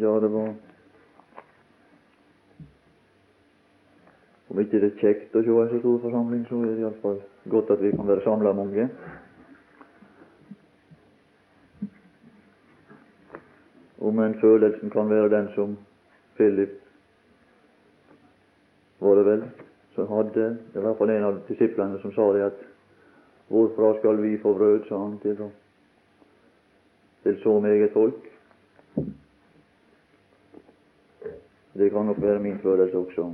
Ja, det var Om ikke det er kjekt å se en så stor forsamling, så er det iallfall godt at vi kan være samla mange. Om en følelsen kan være den som Philip var det vel, som hadde Det var i hvert fall en av disiplene som sa det at Hvorfra skal vi få brød, sa han til, til så meget folk. Det kan nok være min følelse også.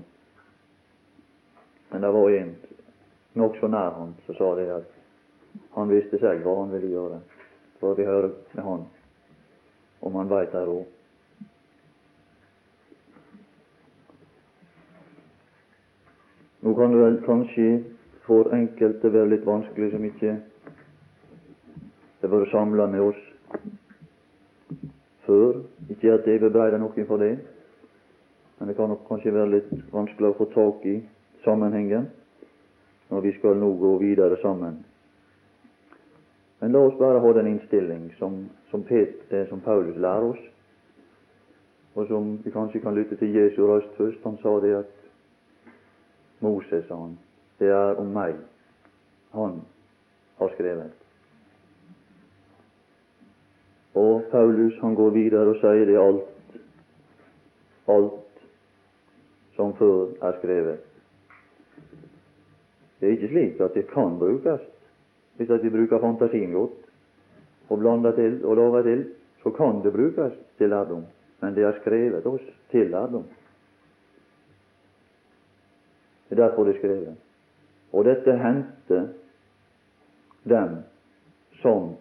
Men det var en nokså nær han som sa det at han visste selv hva han ville gjøre. For vi hører med han om han veit det òg. Nå kan det vel kanskje for enkelte være litt vanskelig som ikke har vært samla med oss før. Ikke at jeg bebreider noen for det, men det kan nok kanskje være litt vanskelig å få tak i sammenhengen når vi skal nå gå videre sammen. Men la oss bare ha den innstilling som, som, Peter, som Paulus lærer oss, og som vi kanskje kan lytte til Jesu røst først. Han sa det at Moses, sa han, det er om meg han har skrevet. Og Paulus han går videre og sier det alt, alt som før er skrevet. Det er ikke slik at det kan brukes hvis at vi bruker fantasien godt og blander til og lager til, så kan det brukes til lærdom. Men det er skrevet oss til lærdom. Det er derfor det er skrevet. Og dette hendte dem som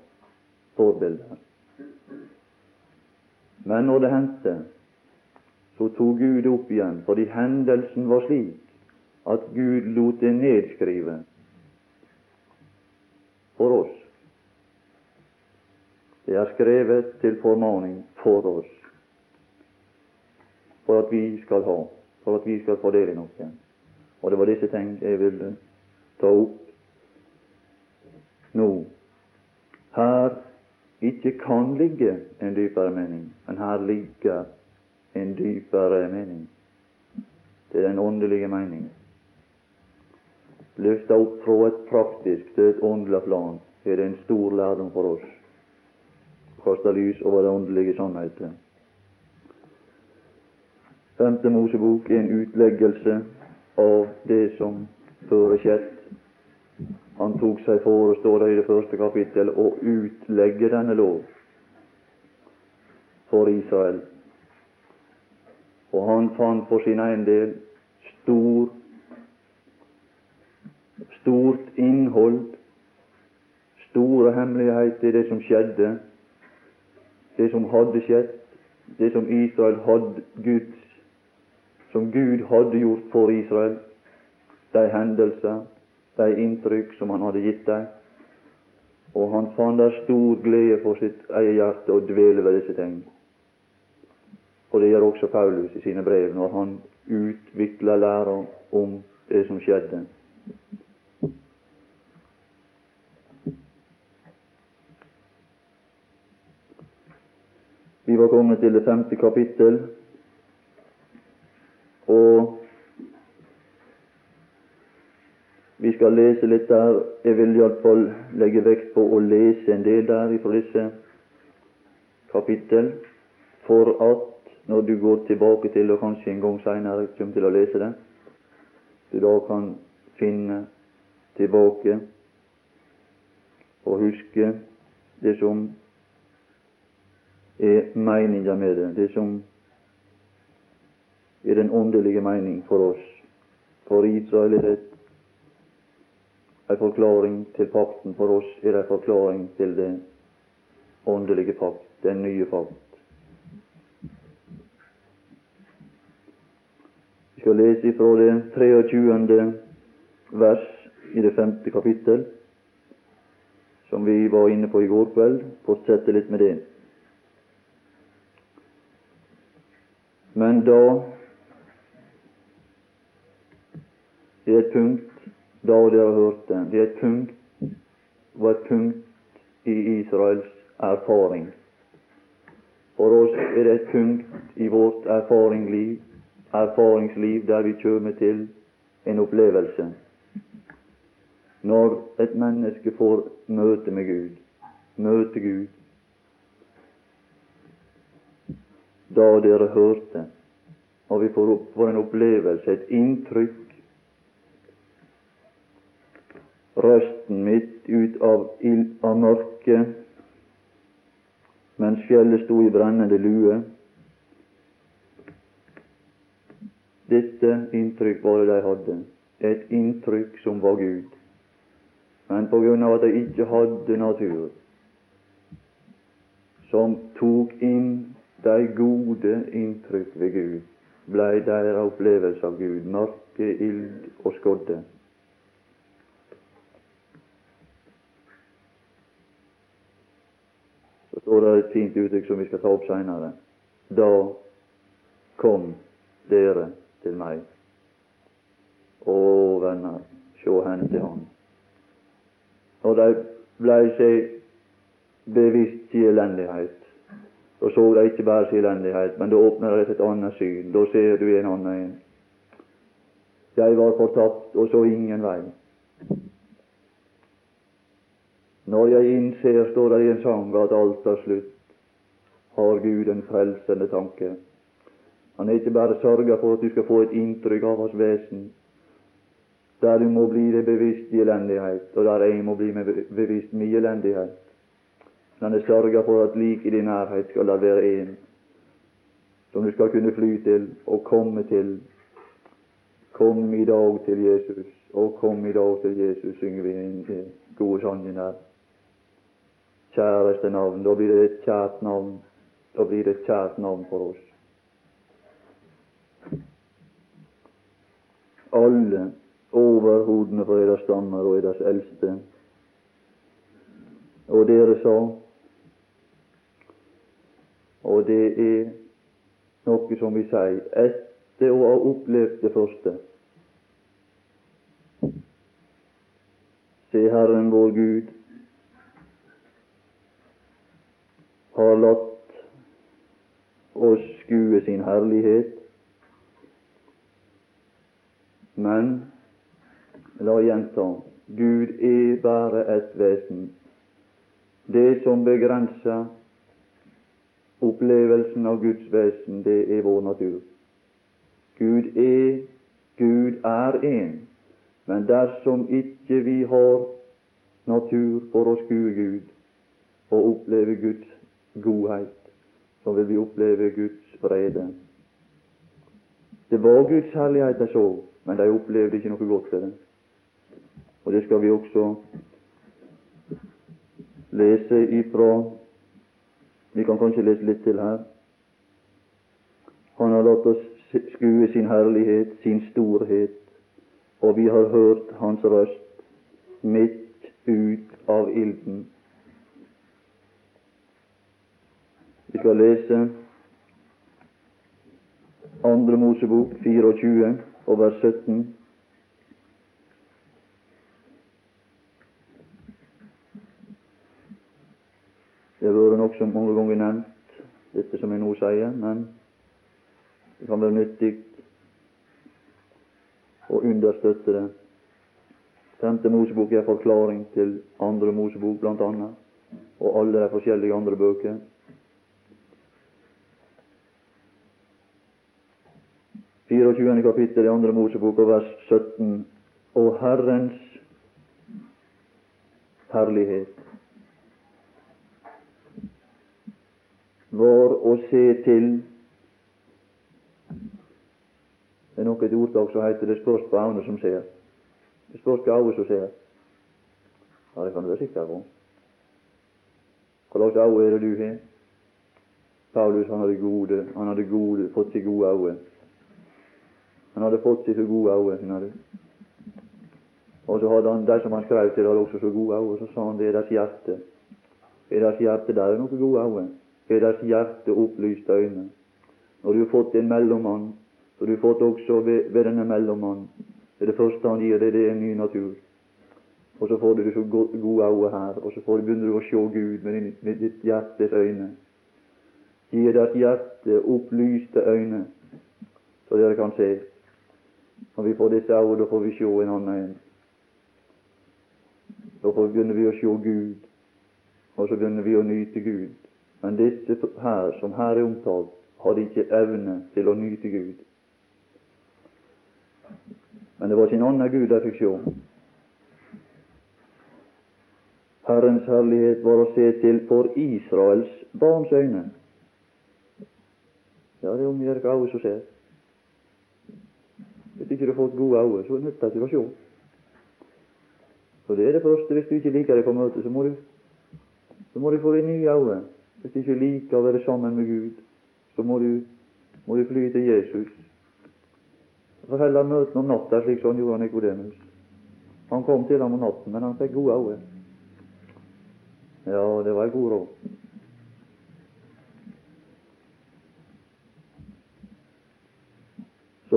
forbilder. Men når det hendte, så tok Gud opp igjen, fordi hendelsen var slik at Gud lot det nedskrive for oss. Det er skrevet til formaning for oss, for at vi skal ha, for at vi skal få del i noe. Og det var disse ting jeg ville ta opp nå. Her ikke kan ligge en dypere mening, men her ligger en dypere mening. Det er den åndelige mening løfta opp fra et praktisk til et åndelig plan, er det en stor lærdom for oss. Kasta lys over det åndelige sannheten. Femte Mosebok er en utleggelse av det som før er skjedd. Han tok seg for, og står det i det første kapittel, å utlegge denne lov for Israel. Og han fant for sin egen del stor stort innhold, store hemmeligheter i det som skjedde, det som hadde skjedd, det som Israel hadde Guds som Gud hadde gjort for Israel, de hendelser, de inntrykk som han hadde gitt dem. Og han fant der stor glede for sitt eget hjerte å dvele ved disse ting. Og det gjør også Paulus i sine brev, når han utvikler læra om det som skjedde. Vi var kommet til det femte kapittel, og vi skal lese litt der. Jeg vil iallfall legge vekt på å lese en del der fra disse kapittel, for at når du går tilbake til, og kanskje en gang seinere kommer til å lese det, du da kan finne tilbake og huske det som er meninga med det, det som er den åndelige mening for oss. For Israel er det en forklaring til pakten, for oss er det en forklaring til den åndelige pakt, den nye pakt. Vi skal lese fra det 23. vers i det femte kapittel, som vi var inne på i går kveld. Fortsette litt med det. Men da Det er et punkt da dere har hørt den. Det er et punkt var et punkt i Israels erfaring. For oss er det et punkt i vårt erfaringsliv, erfaringsliv der vi kommer til en opplevelse. Når et menneske får møte med Gud, møte Gud, da dere hørte, og vi får, får en opplevelse, et inntrykk Røsten mitt ut av, av mørket mens fjellet sto i brennende lue. Dette inntrykk var det de hadde, et inntrykk som var Gud. Men på grunn av at de ikke hadde natur som tok inn de gode inntrykk ved Gud, blei deres opplevelse av Gud mørke, ild og skodde. Så står det et fint uttrykk som vi skal ta opp seinere. Da kom dere til meg. Å, venner, sjå henne til Han. Og de blei seg bevisst sin elendighet. Da så de ikke bare sin elendighet, men da åpner det et annet syn. Da ser du en annen en. Jeg var fortapt og så ingen vei. Når jeg innser, står det i en sang, at alt er slutt, har Gud en frelsende tanke. Han er ikke bare sørga for at du skal få et inntrykk av hans vesen, der du må bli deg bevisst i elendighet, og der jeg må bli meg bevisst min elendighet. Men han er sørga for at lik i din nærhet skal det være en som du skal kunne fly til og komme til. Kom i dag til Jesus, og kom i dag til Jesus, synger vi den gode sangen her. Kjæreste navn. Da blir det et kjært navn. Da blir det et kjært navn for oss. Alle overhodene for deres stammer og deres eldste. Og dere sa Og det er noe som vi sier etter å ha opplevd det første. Se, Herren vår Gud har latt oss skue sin herlighet, men La gjenta Gud er bare et vesen. Det som begrenser opplevelsen av Guds vesen, det er vår natur. Gud er Gud er én, men dersom ikke vi har natur for å skue Gud og oppleve Guds godhet, så vil vi oppleve Guds frede. Det var Guds herlighet jeg så, men de opplevde ikke noe godt ved det. Og det skal vi også lese ifra Vi kan kanskje lese litt til her. Han har latt oss skue sin herlighet, sin storhet, og vi har hørt hans røst midt ut av ilden. Vi skal lese Andre Mosebok 24 og vers 17. Det har vært nokså mange ganger nevnt, dette som jeg nå sier, men det kan være nyttig å understøtte det. Femte Mosebok er forklaring til andre Mosebok, blant annet, og alle de forskjellige andre bøker. Fireogtjuende kapittel i andre Mosebok og vers 17. Og Herrens herlighet var å se til Det er nok et ordtak som heter 'det spørs på øynene som ser'. Det spørs på øyne som ser. Ja, det kan du være sikker på. Hva slags Aune er det du har? Paulus han hadde gode, han hadde gode, fått seg gode øyne. Han hadde fått seg så gode øyne. Og så hadde han, de som han skrev til, hadde også så gode øyne. Så sa han det er deres hjerte. I deres hjerte der er noen gode øyne er deres hjerte opplyste øyne. Når du har fått en mellommann, så du har fått også ved, ved denne mellommann, det er det første han gir deg, det er en ny natur. Og så får du så gode øyne her, og så begynner du å se Gud med, din, med ditt hjertes øyne. Gi deres hjerte opplyste øyne, så dere kan se. Når vi får disse ord, da får vi se en annen en. Da begynner vi å se Gud, og så begynner vi å nyte Gud. Men disse her, som her er omtalt, hadde ikke evne til å nyte Gud. Men det var sin annen Gud de fikk se. Herrens herlighet var å se til for Israels barns øyne. Ja, det er om å også ser. Hvis ikke du fått gode øyne, så nytter det ikke å se. Så det er det første. Hvis du ikke liker det på møtet, så må du, så må du få deg nye øyne. Hvis du ikke liker å være sammen med Gud, så må du, må du fly til Jesus. For heller møte om natta, slik som han gjorde Nikodemus. Han kom til ham om natten, men han fikk gode øyne. Ja, det var en god råd.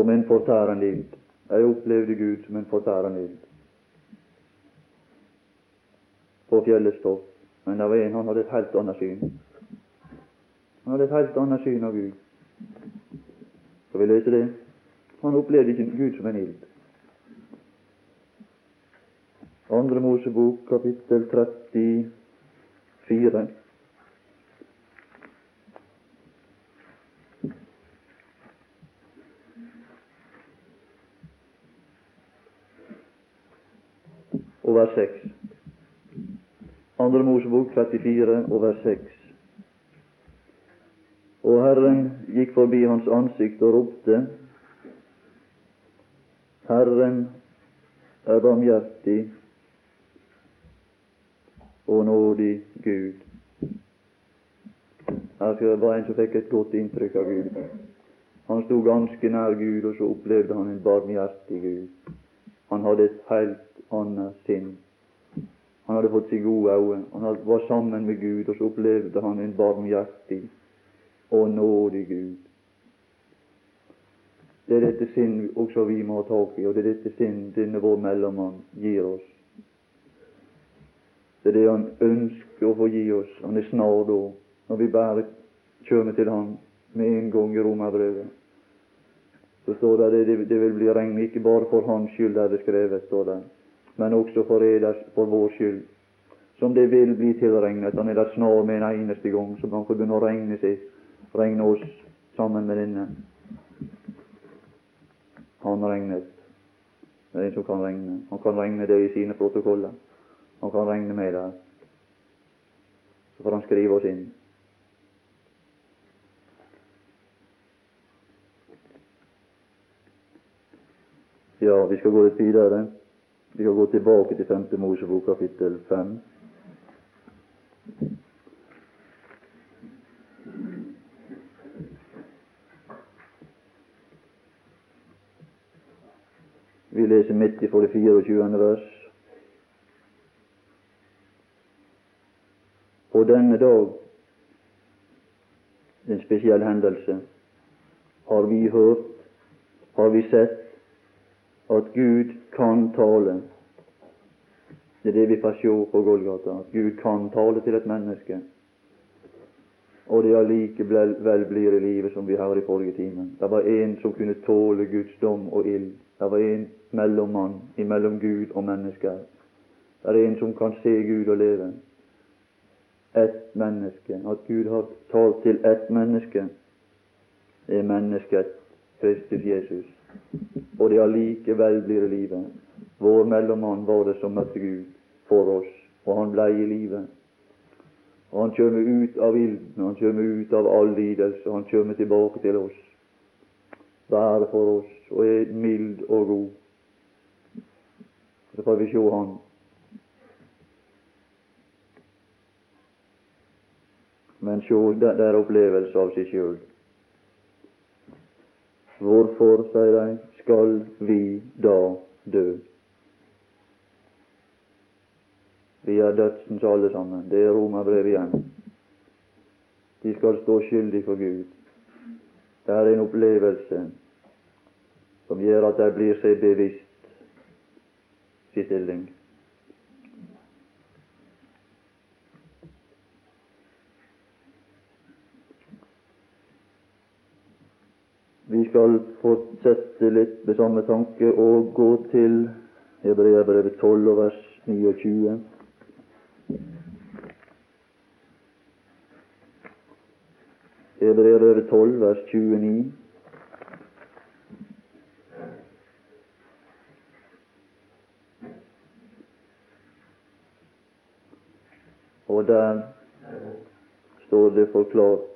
Som en fortærende ild. Jeg opplevde Gud som en fortærende ild på fjellet topp. Men det var en han hadde et helt annet syn. Han hadde et helt annet syn av Gud. Skal vi lese det? Han opplevde ikke Gud som en ild. Andre Mosebok, kapittel 34. Og vers 6. Andre Mosebok 34 og vers 6. Og Herren gikk forbi hans ansikt og ropte, Herren er barmhjertig og nådig Gud. Her var en som fikk et godt inntrykk av Gud. Han sto ganske nær Gud, og så opplevde han en barmhjertig Gud. Han hadde et helt annet sinn. Han hadde fått seg gode øyne. Han var sammen med Gud, og så opplevde han en barmhjertig og nådig Gud. Det er dette sinn også vi må ha tak i, og det er dette sinn denne vår mellommann gir oss. Det er det han ønsker å få gi oss. Han er snar da, når vi bare kommer til Han med en gang i romerbrevet. Så står det det, det vil bli regn ikke bare for Hans skyld, er det skrevet, står det, men også for for vår skyld. Som det vil bli tilregnet. Han er der snar med en eneste gang, så han får begynne å regne seg, regne oss sammen med denne. Han regnet. Det er en som kan regne. Han kan regne det i sine protokoller. Han kan regne med det. Så får han skrive oss inn. Ja, vi skal gå litt videre. Vi kan gå tilbake til 5. Mosebok kapittel 5. Vi leser midt i for det 24. vers. På denne dag, en spesiell hendelse, har vi hørt, har vi sett, at Gud kan tale. Det er det vi får se på Golgata, at Gud kan tale til et menneske. Og det allikevel blir i livet som vi hørte i forrige time. Det var en som kunne tåle Guds dom og ild. Det var en mellommann imellom Gud og mennesker. Det er en som kan se Gud og leve. Ett menneske. At Gud har talt til ett menneske, det er mennesket Kristus Jesus. Og det allikevel blir livet. Vår mellommann var det som møtte Gud for oss, og han blei i livet. Og han kjem ut av ilden, han kjem ut av all lidelse, han kjem tilbake til oss. Være for oss, og er mild og god. Så får vi sjå Han. Men sjå, det er opplevelse av seg sjøl. Hvorfor, sier de, skal vi da dø? Vi er dødsens alle sammen. Det er romerbrevet igjen. De skal stå skyldig for Gud. Det er en opplevelse som gjør at de blir seg bevisst sin stilling. Skal fortsette litt med samme tanke og gå til Hebreabrevet 12 og vers 29. Hebreabrevet 12, vers 29. Og der står det forklart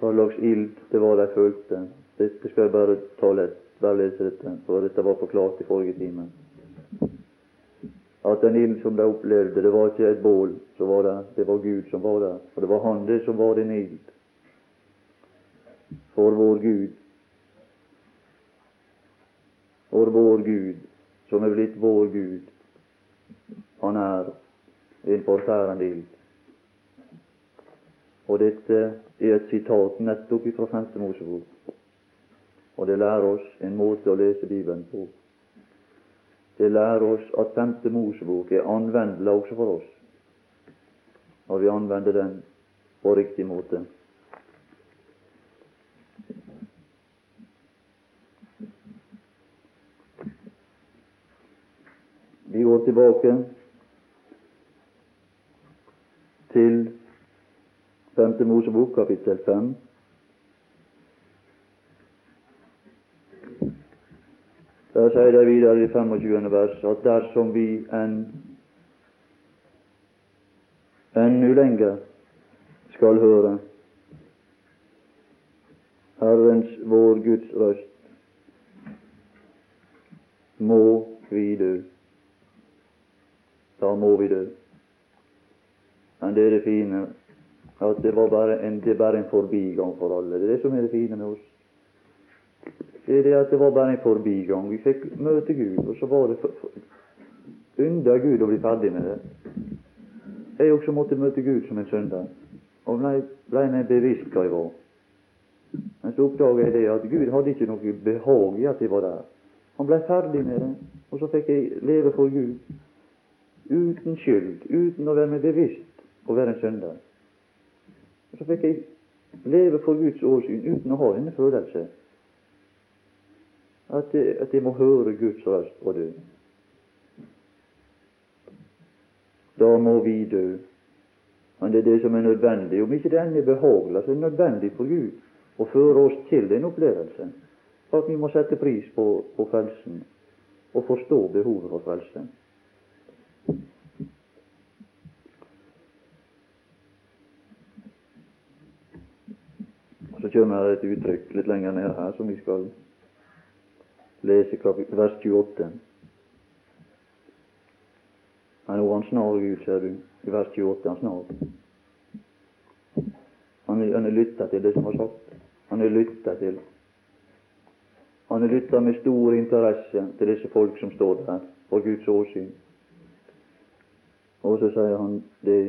hva slags ild det var de følte. Dette skal jeg bare ta lett, bare lese dette, for dette var forklart i forrige time. At den ild som de opplevde, det var ikke et bål som var der, det var Gud som var der. Og det var Han det som var din ild. For vår Gud, for vår Gud, som er blitt vår Gud, han er en forferdende ild. Og dette er et sitat nettopp fra 5. Mosebok. Og det lærer oss en måte å lese Bibelen på. Det lærer oss at 5. Mosebok er anvendelig også for oss, når vi anvender den på riktig måte. Vi går tilbake til Femte Mosebok, kapittel fem. Der sier de videre i 25. vers at dersom vi enn ennå lenger skal høre Herrens, vår Guds røst, må vi dø. Da må vi dø. Men det er det fine at det, var bare en, det bare en forbigang for alle. Det er det som er det fine med oss. Det er det at det var bare en forbigang. Vi fikk møte Gud, og så var det for, for, under Gud å bli ferdig med det. Jeg også måtte møte Gud som en søndag, og ble, ble meg bevisst hva jeg var. Men så oppdaga jeg det at Gud hadde ikke noe behag i at jeg var der. Han ble ferdig med det, og så fikk jeg leve for Gud uten skyld, uten å være meg bevisst å være en søndag. Så fikk jeg leve for Guds åsyn uten å ha denne følelse at jeg, at jeg må høre Guds røst og dø. Da må vi dø. Men det er det som er nødvendig. Om ikke det er behagelig, så er det nødvendig for Gud å føre oss til den opplevelsen. At vi må sette pris på, på frelsen og forstå behovet for frelse. Så kommer det et uttrykk litt lenger ned her som vi skal lese vers 28. Men nå er han snar, Gud, ser du. I vers 28 han snar. Han, han er lytta til det som var sagt. Han er lytta til. Han er lytta med stor interesse til disse folk som står der for Guds åsyn. Og så sier han det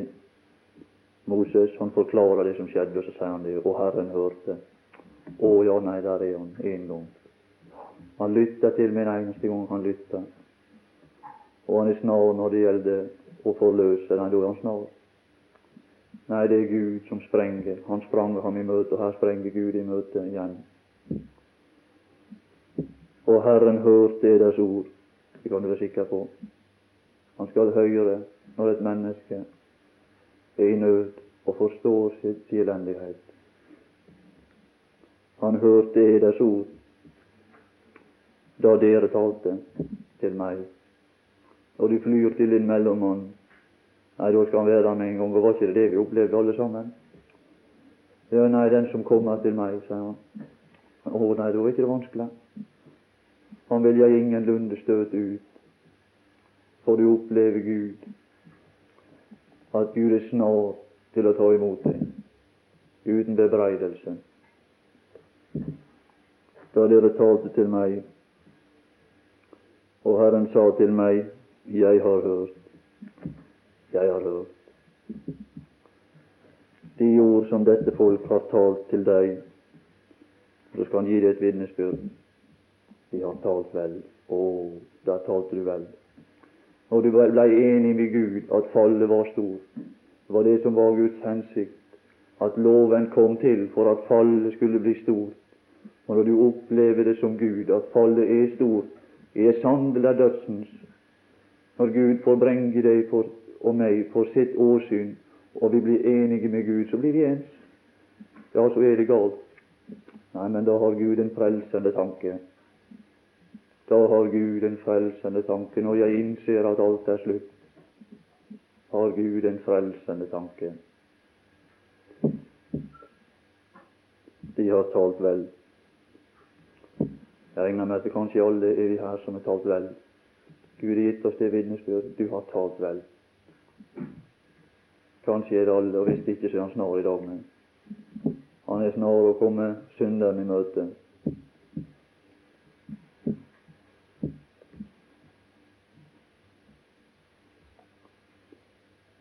Moses han forklarer det som skjedde, og så sier han det, og Herren hørte. Å ja, nei, der er han en gang. Han lytter til min eneste gang han lytter. Og han er snar når det gjelder å forløse. Nei, da er han snar. Nei, det er Gud som sprenger. Han sprang ham i møte, og her sprenger Gud i møte igjen. Og Herren hørte deres ord. Det kan du være sikker på. Han skal høre når et menneske er i nød og forstår sitt elendighet. Han hørte eders ord da dere talte til meg. Og du flyr til din mellommann. Nei, da skal han være der med en gang. Og var ikke det det vi opplevde alle sammen? Ja, nei, den som kommer til meg, sier han. Å nei, da er ikke det vanskelig. Han vil jeg ingenlunde støte ut, for du opplever Gud at Gud er snår til å ta imot deg, uten bebreidelse. Da dere talte til meg, og Herren sa til meg, jeg har hørt, jeg har hørt. De ord som dette folk har talt til deg, så skal han gi deg et vitnesbyrd. De har talt vel. Å, da talte du vel og du blei enig med Gud at fallet var stort. Det var det som var Guds hensikt. at loven kom til for at fallet skulle bli stort. Og når du opplever det som Gud, at fallet er stort, er sandel av dødsens, når Gud får deg for, og meg for sitt åsyn, og vi blir enige med Gud, så blir vi ens. Ja, så er det galt. Nei, men da har Gud en frelsende tanke. Da har Gud en frelsende tanke. Når jeg innser at alt er slutt, har Gud en frelsende tanke. De har talt vel. Jeg regner med at det kanskje alle er vi her som har talt vel. Gud har gitt oss det vitnesbyrd. Du har talt vel. Kanskje er det alle, og hvis det ikke, så er han snar i dag. Men han er snar å komme synderen i møte.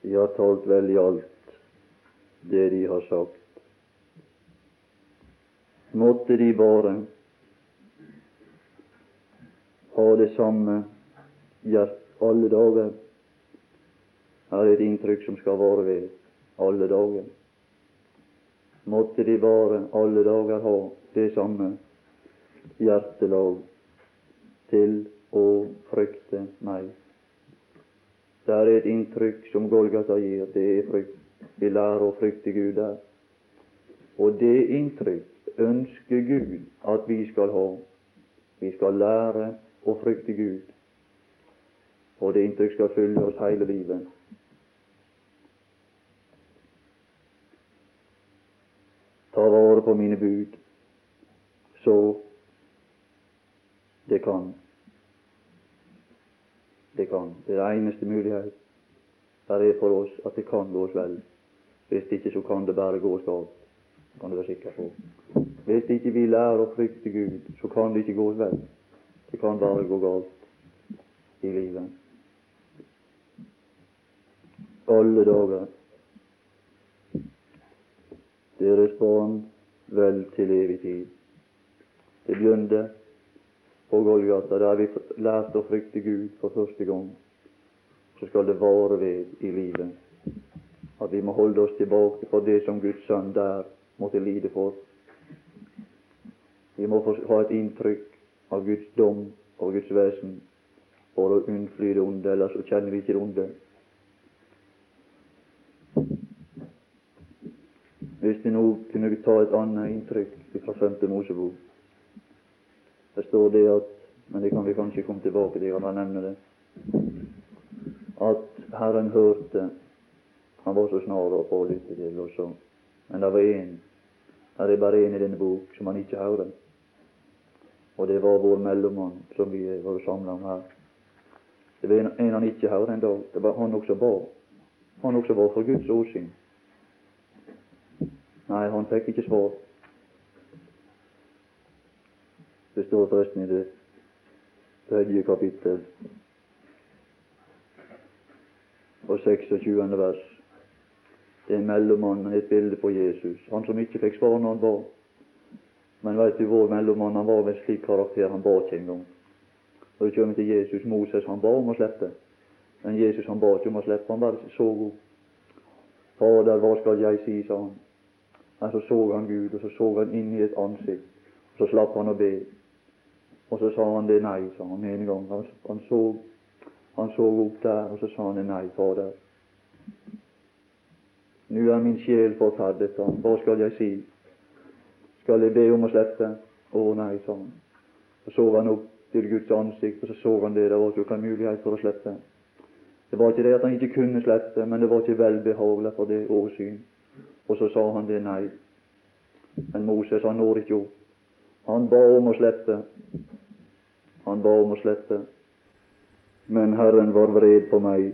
De har talt vel i alt det de har sagt. Måtte de bare ha det samme hjert alle dager her er et inntrykk som skal vare ved alle dager. Måtte de bare alle dager ha det samme hjertelag til å frykte meg. Det er et inntrykk som Golgata gir. Det er frykt. Vi lærer å frykte Gud der. Og det inntrykk ønsker Gud at vi skal ha. Vi skal lære å frykte Gud. Og det inntrykk skal følge oss hele livet. ta vare på mine bud, så det kan. Det kan. Det er den eneste mulighet der er for oss at det kan gå oss vel. Hvis ikke, så kan det bare gå oss galt. kan du være sikker på. Hvis ikke vi lærer å frykte Gud, så kan det ikke gå oss vel. Det kan bare gå galt i livet. Alle dager deres barn vel til evig tid. Det begynte på Golgata, der vi lærte å frykte Gud for første gang. Så skal det vare ved i livet at vi må holde oss tilbake for det som Guds sønn der måtte lide for. Vi må ha et inntrykk av Guds dom og Guds vesen for å unnfly det onde, ellers så kjenner vi ikke det onde. Hvis vi nå kunne ta et annet inntrykk fra Femte Mosebok Det står det at Men det kan vi kanskje komme tilbake til, jeg kan nevne det. At Herren hørte Han var så snar å lytte til også. Men det var én Det er bare én i denne bok som han ikke hører. Og det var vår mellommann som vi var samla om her. Det var en han ikke hørte en dag. Det var han også ba. Han også var for Guds åsyn. Nei, han fikk ikke svar. Det står forresten i det tredje kapittel og 26. vers. Det er en mellommann, et bilde på Jesus. Han som ikke fikk svar når han ba. Men veit du, vår mellommann han var av en slik karakter, han ba ikke engang. Når du kommer til Jesus Moses, han ba om å slippe. Men Jesus han ba ikke om å slippe, han bare så god. Fader, hva skal jeg si, sa han. Men så så han Gud, og så så han inn i et ansikt. Og så slapp han å be. Og så sa han det nei, sa han en gang. Han, han, så, han så opp der, og så sa han det nei, Fader. Nå er min sjel forferdet, sa han. Hva skal jeg si? Skal jeg be om å slippe? Å nei, sa han. Så så han opp til Guds ansikt, og så så han det. Det var ikke mulighet for å slippe. Det var ikke det at han ikke kunne slippe, men det var ikke velbehagelig for det åsyn. Og så sa han det nei. Men Moses han når ikke opp. Han ba om å slippe. Han ba om å slippe. Men Herren var vred på meg.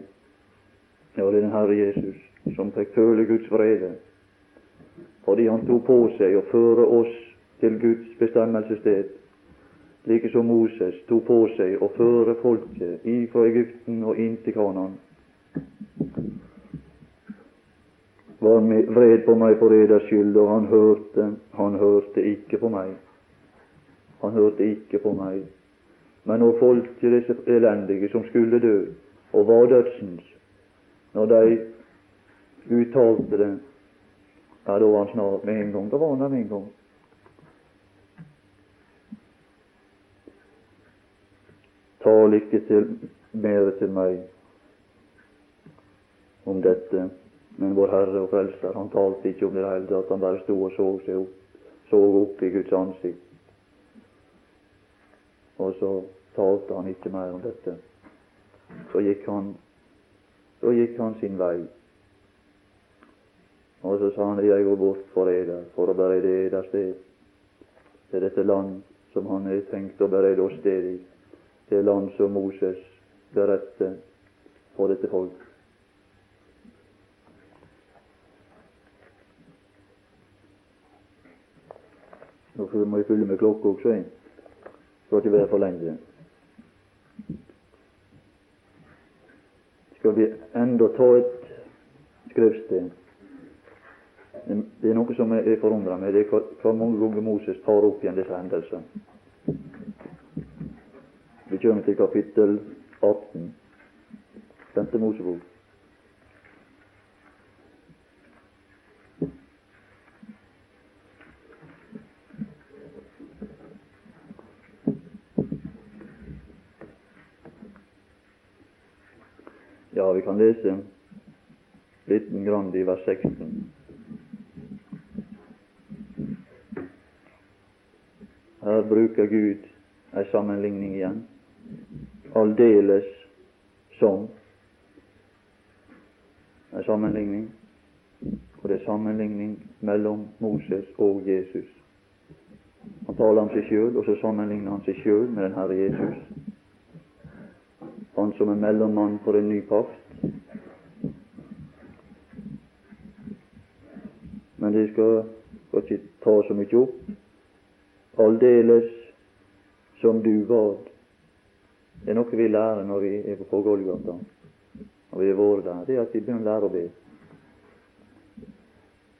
Ja, det er den Herre Jesus som fikk føle Guds vrede. Fordi han tok på seg å føre oss til Guds bestemmelsessted, like som Moses tok på seg å føre folket ifra Egypten og inn til Kanan. var vred på meg for eders skyld, og han hørte, han hørte ikke på meg. Han hørte ikke på meg. Men når folk til disse elendige som skulle dø, og var dødsens, når de uttalte det, Ja, da var han snart med en gang. Da var han der med en gang. Tal ikke til mer til meg om dette, men vår Herre og Frelser, han talte ikke om det hele tatt. Han bare sto og så seg opp, så opp i Guds ansikt. Og så talte han ikke mer om dette. Så gikk han, så gikk han sin vei. Og så sa han jeg går bort for eder, for å berede eder sted til dette land som han har tenkt å berede oss sted i, det land som Moses beredte for dette folk. Nå må jeg fylle med klokka også, jeg. Skal ikke være for lenge. Skal vi enda ta et skriftsted? Det er noe som jeg forundrer meg det er hvor mange ganger Moses tar opp igjen disse hendelsene. Vi kommer til kapittel 18, femte Mosebok. Ja, kan lese liten grann i vers 16. Her bruker Gud ei sammenligning igjen. Aldeles som ei sammenligning. Og det er sammenligning mellom Moses og Jesus. Han taler om seg sjøl, og så sammenligner han seg sjøl med den Herre Jesus. Han som er mellommann for en ny pakt. Men det skal, skal ikke ta så mye opp aldeles som du var. Det er noe vi lærer når vi er på Golgata, når vi har vært der. Det er at vi begynner å lære å be.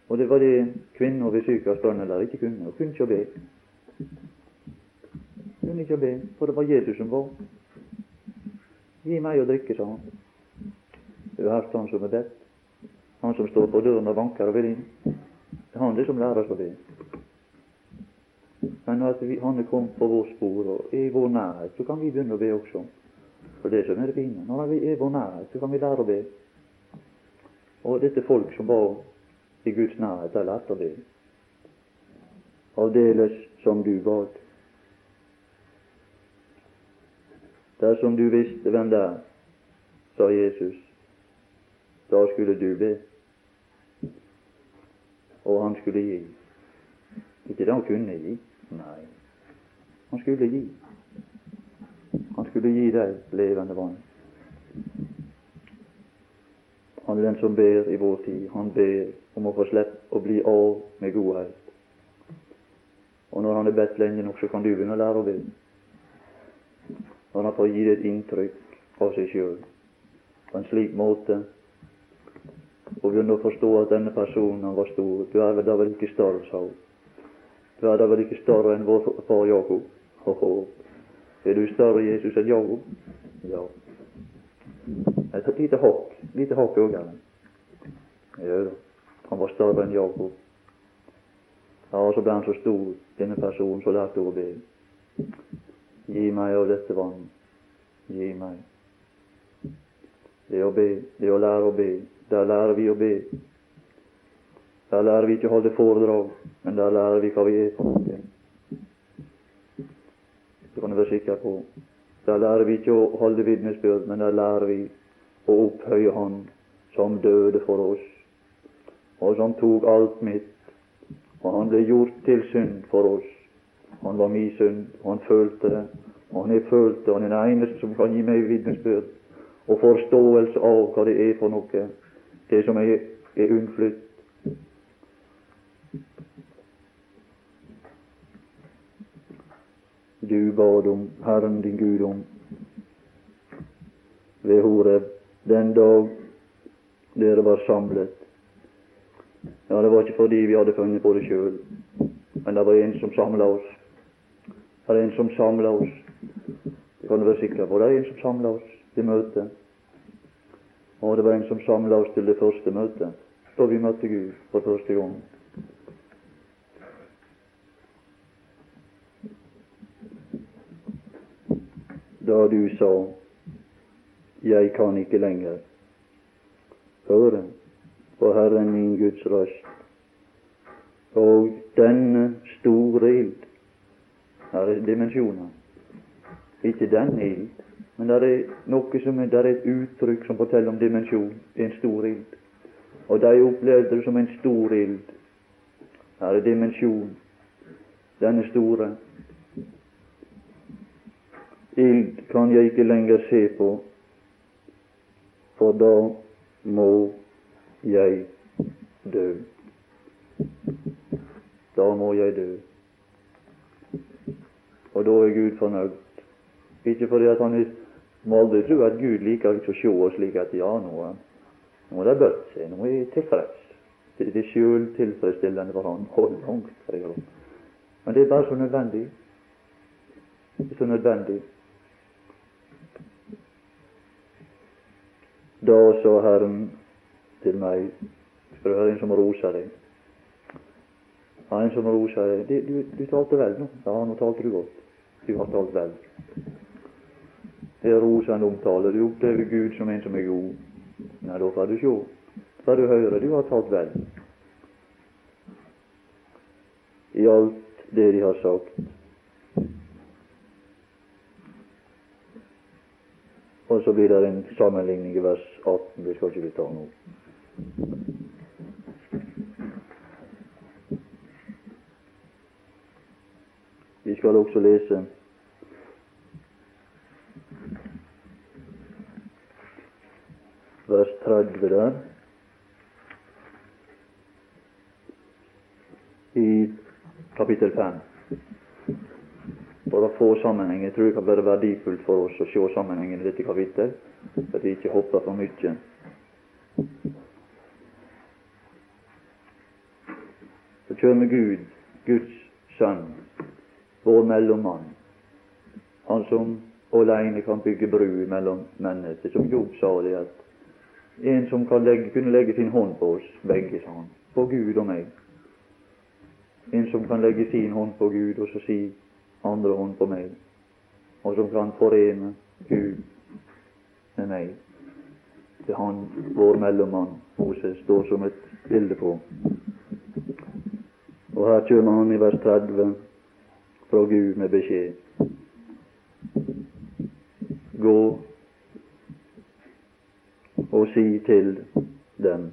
Og det var det kvinner ved sykehus der ikke kunne. Hun kunne ikke å be. Hun kunne ikke å be, for det var Jesus som var. Gi meg å drikke, sa han. Du har hørt han som er bedt. Han som står på døren og banker og vil inn. Det er han det som lærer oss be. Men at vi, han er kommet på vårt spor og i vår nærhet, så kan vi begynne å be også. For det som er det fine. Når vi er i vår nærhet, så kan vi lære å be. Og dette folk som var i Guds nærhet, de lærte å be. Aldeles som du bad. Dersom du visste hvem det er, sa Jesus, da skulle du be. Og han skulle gi. Ikke det han kunne gi, Nei, han skulle gi. Han skulle gi deg levende vann. Han er den som ber i vår tid. Han ber om å få slippe å bli av med godhet. Og når han er bedt lenge nok, så kan du begynne å lære å be. Når han får gi deg et inntrykk av seg sjøl på en slik måte og vi å forstå at denne personen var stor. Du er da vel ikke større, sa hun. Du er da vel ikke større enn vår far Jakob? Ho-ho. Er du større Jesus enn Jakob? Ja. Et lite hakk. Lite hakk høyere. Ja da. Han var større enn Jakob. Ja, så ble han så stor, denne personen, så lærte hun å be. Gi meg av dette vann. Gi meg. Det å be, det å lære å be. Der lærer vi å be. Der lærer vi ikke å holde foredrag, men der lærer vi hva vi er for noe. Det kan du være sikker på. Der lærer vi ikke å holde vitnesbyrd, men der lærer vi å opphøye Han som døde for oss, og som tok alt mitt. Og Han ble gjort til synd for oss. Han var min synd, og han følte det. Og han har følt det, han er den eneste som kan gi meg vitnesbyrd og forståelse av hva det er for noe, det som er, er unnflytt du bad om Herren din Gud om ved Horeb den dag dere var samlet. Ja, det var ikke fordi vi hadde funnet på det sjøl, men det var en som samla oss. Det er en som samla oss. Det kan du være sikker på. Det er en som samla oss til møtet. Og det var en som samla oss til det første møtet. da vi møtte Gud for første gang. Da du sa 'Jeg kan ikke lenger høre på Herren min Guds røst', og denne store ild Her er dimensjoner. Ikke denne ild, men det er noe som er, det er et uttrykk som forteller om dimensjon. En stor ild. Og de opplevde det som en stor ild. Her er dimensjon. Denne store. Ild kan jeg ikke lenger se på, for da må jeg dø. Da må jeg dø. Og da er Gud fornøyd. Ikke fordi at han må aldri tro at Gud liker ikke å se oss slik at ja, nå, nå er det bøtt seg, nå er jeg tilfreds. Det, det er sjøltilfredsstillende for han. Hold langt fra Men det er bare så nødvendig. Det er så nødvendig. Da sa Herren til meg Skal du høre en som roser deg? Ja, en som roser deg. Du, du, du talte vel nå? Ja, nå talte du godt. Du har talt vel. Det er rosende omtale. Du opplever Gud som en som er god. Nei, da får du sjå. Får du høre. Du har talt vel. I alt det de har sagt. Og så blir det en sammenligning i vers 18. Det skal ikke vi ta nå. Vi skal også lese vers 30 der. I kapittel 5. For å få sammenheng. Jeg tror det kan være verdifullt for oss å se sammenhengen i dette kapittel, at vi ikke hopper for mye. Så kommer Gud, Guds Sønn, vår mellommann, han som alene kan bygge bru mellom mennesker. Som Jobb sa det, at en som legge, kunne legge sin hånd på oss begge, sa han, på Gud og meg. En som kan legge sin hånd på Gud og så si andre hånd på meg, og som kan forene Gud med meg. Det han, vår mellommann, Moses, står som et bilde på. Og her kommer han i vers 30 fra Gud med beskjed. Gå og si til dem.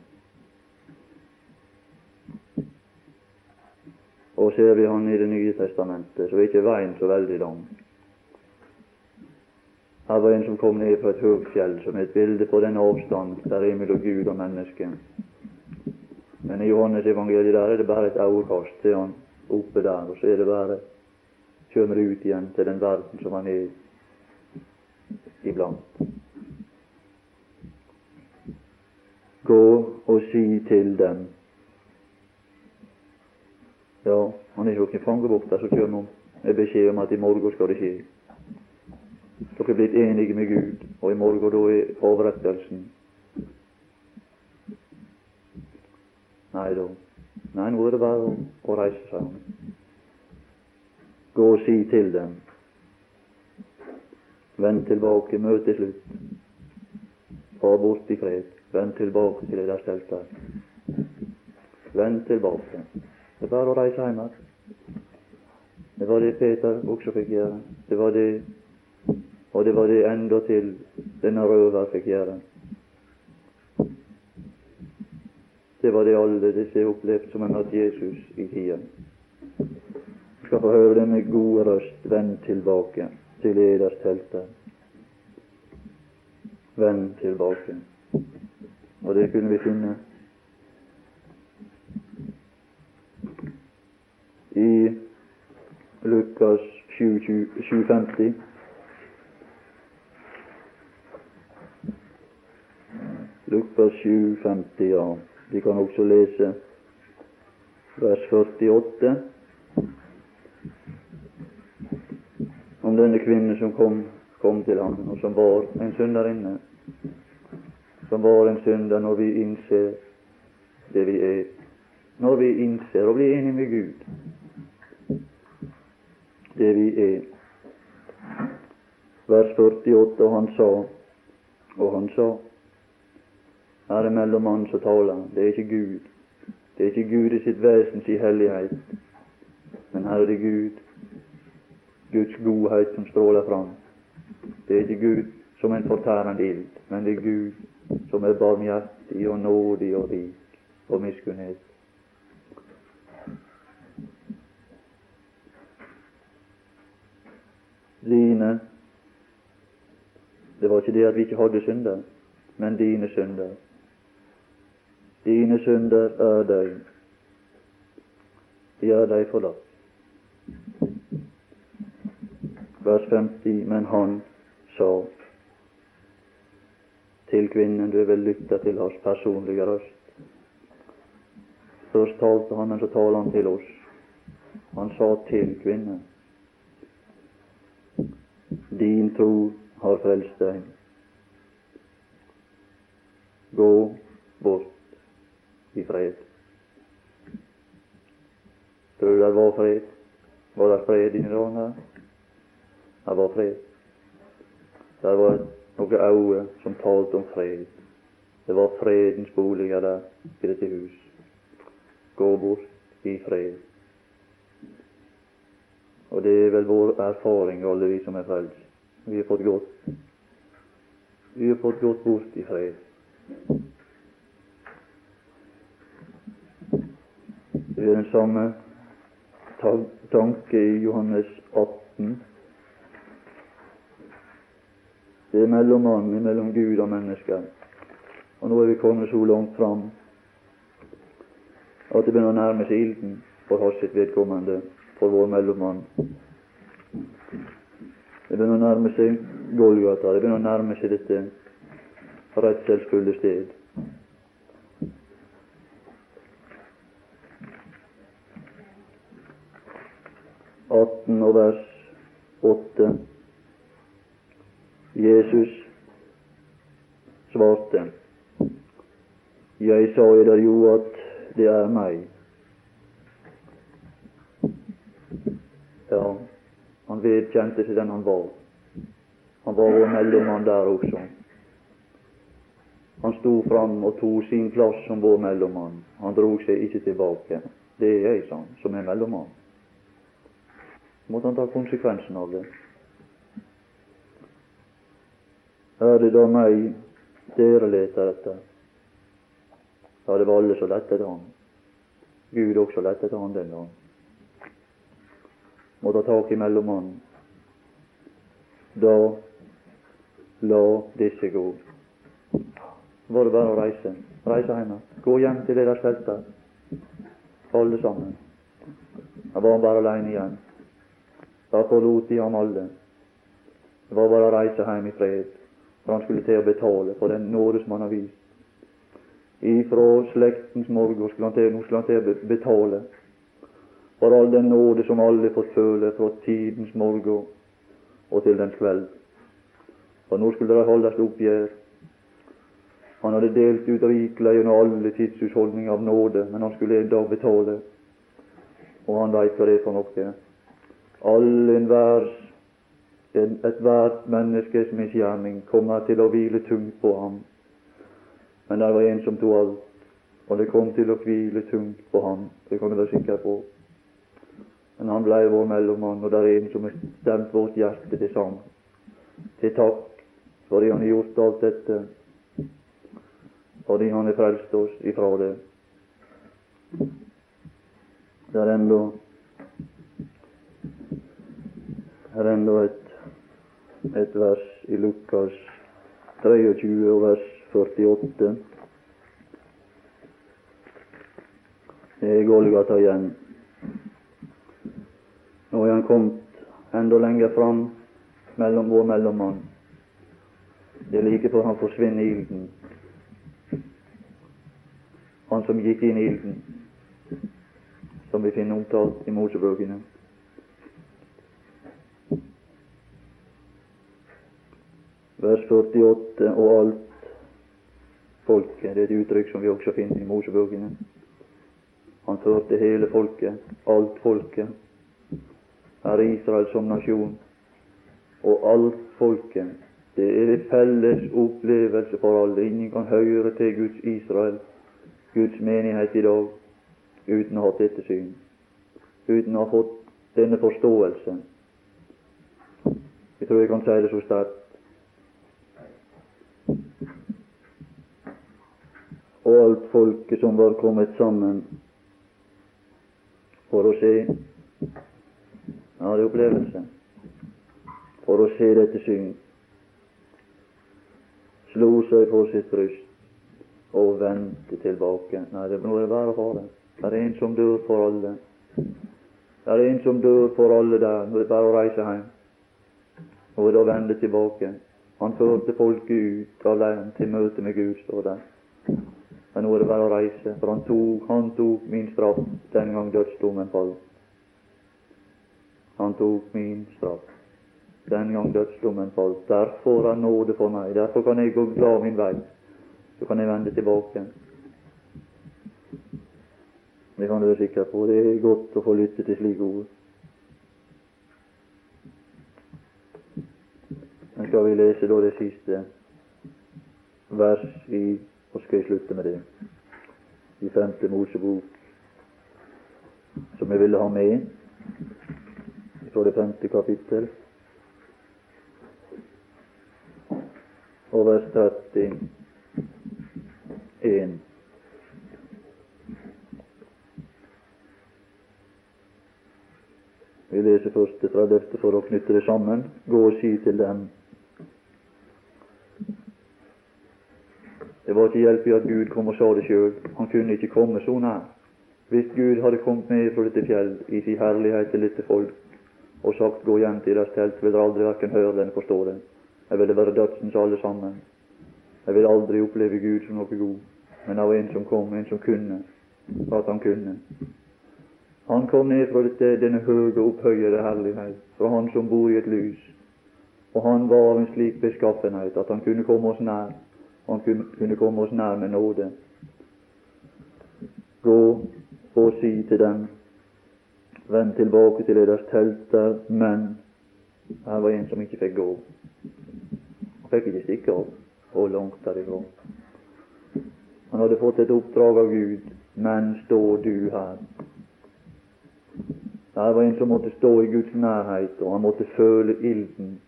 Og ser vi han i Det nye testamentet, så er ikke veien så veldig lang. Her var en som kom ned fra et høyt som er et bilde på den avstand der er mellom Gud og menneske. Men i Johannes evangeliet der er det bare et øyekast til han oppe der, og så er det bare kommer ut igjen til den verden som han er iblant. Gå og si til dem Ja, han er jo ikke fangebukta som kommer med beskjed om at i morgen skal det skje. Dere er blitt enige med Gud, og i morgen da er overrettelsen. Nei da. Nei, nå er det bare å, reise seg. Gå og si til dem. Vend tilbake, møte slutt. Far bort i fred. Vend tilbake til det der stelte. Vend tilbake. Det er bare å reise hjem igjen. Det var det Peter også fikk gjøre. Det var det, og det var det endatil denne røver fikk gjøre. Det var det alle disse opplevde som en hatt Jesus i tida. Du skal få høre denne gode røst. Vend tilbake til eders telter. Vend tilbake. Og det kunne vi finne i Lukas 750. Lukas 750, ja. Vi kan også lese vers 48 om denne kvinnen som kom, kom til ham, og som var en synderinne. Som var en synder når vi innser det vi er, når vi innser og blir enige med Gud, det vi er. Vers 48, og han sa, og han sa Her er mellommannen som taler, det er ikke Gud. Det er ikke Gud i sitt vesens i hellighet, men her er det Gud, Guds godhet som stråler fram. Det er ikke Gud som en fortærende ild, men det er Gud som er barmhjertig og nådig og rik og miskunnhet. Dine Det var ikke det at vi ikke hadde synder, men dine synder. Dine synder er deg. De er deg forlatt. Vers 50. Men han sa til kvinnen, du vil lytte til hans personlige røst. Først talte han, men så taler han til oss. Han sa til kvinnen, din tro har frelst deg. Gå bort i fred. Tror du det var fred? Var det fred inni dagen her? Det var fred. Det var et noen øyne som talte om fred. Det var fredens boliger der i dette hus. Gå bort i fred. Og det er vel vår erfaring, alle vi som er frelst. Vi har fått gått. Vi har fått gått bort i fred. Det er den samme tanke i Johannes 18. Det er mellom mellommannen mellom Gud og mennesker. Og nå er vi kommet så langt fram at det begynner å nærme seg ilden for hans sitt vedkommende, for vår mellommann. Det begynner å nærme seg Golgata, det begynner å nærme seg dette redselsfulle sted. Atten og vers åtte. Jesus svarte, Jeg sa eder jo at det er meg. Ja, han vedkjente seg den han var. Han var vår mellommann der også. Han sto fram og tok sin plass som vår mellommann. Han drog seg ikke tilbake. Det er jeg, sa han, som er mellommann. Måtte han ta konsekvensen av det. Er det da meg dere leter etter? Ja, det var alle som lette etter ham. Gud også lette etter ham den gang. Må ta tak i mellommannen. Da la disse gå. Var det bare å reise? Reise hjem. Gå hjem til deres felter, alle sammen. Da var han bare alene igjen. Da forlot de ham alle. Det var bare å reise hjem i fred for han skulle til å betale for den nåde som han har vist. Ifra slektens morgen skulle han til, skulle han til å betale for all den nåde som alle fått føle fra tidens morgen og til dens kveld. For nå skulle det holdes oppgjør. Han hadde delt ut rikelig gjennom alle tidshusholdninger av nåde, men han skulle en dag betale. Og han veit hva det er for noe. All enhver ethvert menneskes misgjerning kommer til å hvile tungt på ham. Men det var en som tok alt, og det kom til å hvile tungt på ham. Det kan du være sikker på. Men han blei vår mellommann, og det er en som har stemt vårt hjerte til sammen. Til takk fordi han har gjort alt dette, fordi han har frelst oss ifra det. Det er enda, det er enda et et vers i Lukas 23 og vers 48. Det er Golgata igjen. Nå er han kommet enda lenger fram mellom vår mellommann. Det er like før han forsvinner i ilden. Han som gikk inn i ilden, som vi finner omtalt i Mosebøkene. Vers 48, og alt folket. Det er et uttrykk som vi også finner i Mosebøkene. Han førte hele folket, alt folket, er Israel som nasjon. Og alt folket, det er en felles opplevelse for alle. Ingen kan høre til Guds Israel, Guds menighet i dag, uten å ha hatt dette syn, uten å ha fått denne forståelse. Jeg tror jeg kan si det så sterkt. Og alt folket som var kommet sammen for å se Ja, det er opplevelse. For å se dette syn. Slo seg for sitt bryst og vendte tilbake. Nei, det må være for det. Det er en som dør for alle. Det er en som dør for alle der. Nå er det bare å reise hjem. Og da vende tilbake. Han førte folket ut av leiren til møte med Gud, står der. Men nå er det bare å reise, for han tok, han tok min straff den gang dødsdommen falt. Han tok min straff den gang dødsdommen falt. Derfor er nåde for meg. Derfor kan jeg gå glad min vei. Så kan jeg vende tilbake. Det kan du være sikker på. Det er godt å få lytte til slike ord. Men skal vi lese da det siste vers i Og skal jeg slutte med det. I femte Mosebok, som jeg ville ha med fra det femte kapittel. Og vers 31. Vi leser først det 30. for å knytte det sammen. Gå og si til dem Det var ikke hjelp i at Gud kom og sa det sjøl. Han kunne ikke komme så nær. Hvis Gud hadde kommet ned fra dette fjell i sin herlighet til dette folk og sagt 'gå hjem til deres telt', vil dere aldri verken høre eller forstå det. Jeg ville være dødsens alle sammen. Jeg ville aldri oppleve Gud som noe god, men av en som kom, en som kunne, at han kunne. Han kom ned fra dette, denne høye, opphøyede herlighet, fra Han som bor i et lys, og han var av en slik beskaffenhet at han kunne komme oss nær han kunne komme oss nær med nåde. Gå og si til dem, vend tilbake til deres telter, men her var en som ikke fikk gå. Han fikk ikke stikke av, og langt derifra. Han hadde fått et oppdrag av Gud, men står du her? Her var en som måtte stå i Guds nærhet, og han måtte føle ilden.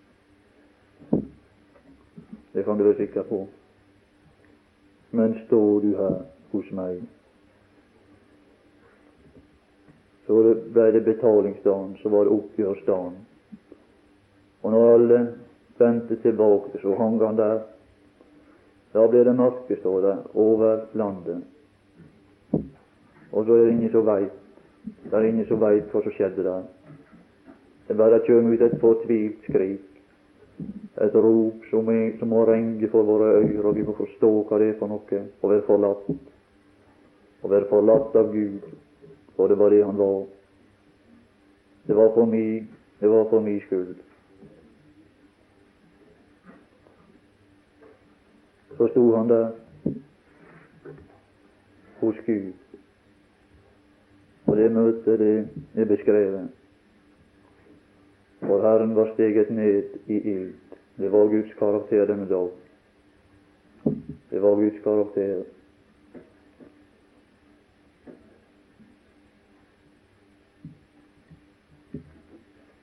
Det kan du være sikker på men står du her hos meg? Så ble det betalingsdagen, så var det oppgjørsdagen. Og når alle vendte tilbake, så hang han der. Da ble det mørke, står det, over landet. Og så er det ingen som veit. Det er ingen som veit hva som skjedde der. Det bare kjem ut et fortvilt skrik et rop som, er, som må renge for våre øyre, og vi må forstå hva det er for noe å være forlatt. Å være forlatt av Gud, for det var det han var. Det var for meg, det var for min skyld. Så sto han der hos Gud, og det møtet, det er beskrevet. For Herren var steget ned i ild. Det var Guds karakter denne dag. Det var Guds karakter.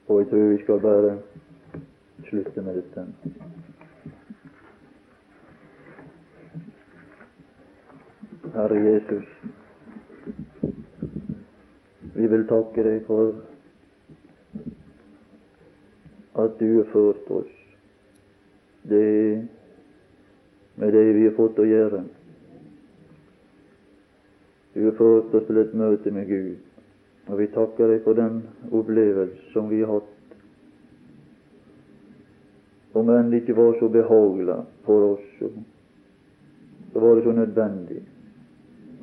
Og jeg tror vi skal bare slutte med dette. Herre Jesus, vi vil takke deg for at du har ført oss det med det vi har fått å gjøre. Du har ført oss til et møte med Gud, og vi takker deg for den opplevelse som vi har hatt. Om enn det ikke var så behagelig for oss, så var det så nødvendig.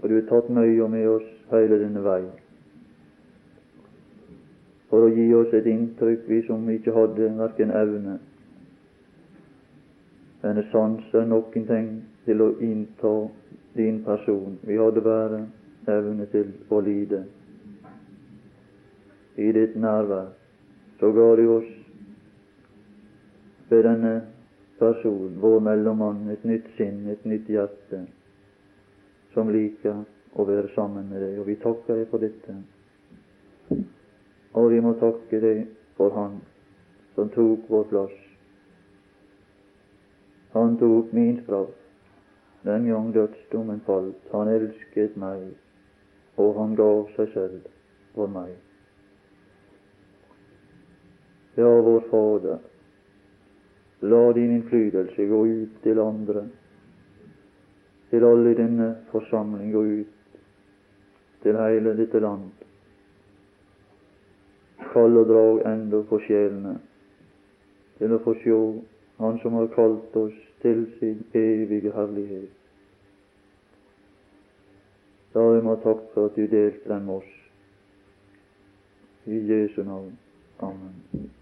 Og du har tatt mye med oss hele denne veien for å gi oss et inntrykk, vi som ikke hadde verken evne eller sans er noen ting til å innta din person. Vi hadde bare evne til å lide. I ditt nærvær så ga du oss ved denne person, vår mellommann, et nytt sinn, et nytt hjerte, som liker å være sammen med deg. Og vi takker deg for dette. Og vi må takke deg for Han som tok vår plass. Han tok min straff den gang dødsdommen falt. Han elsket meg, og han gav seg selv for meg. Ja, vår Fader, la din innflytelse gå ut til andre, til alle i denne forsamling, gå ut til hele dette land. Kall og drag enda på sjelene til å få sjå Han som har kalt oss til sin evige herlighet. Da vi må takk for at du delte den med oss. I Jesu navn. Amen.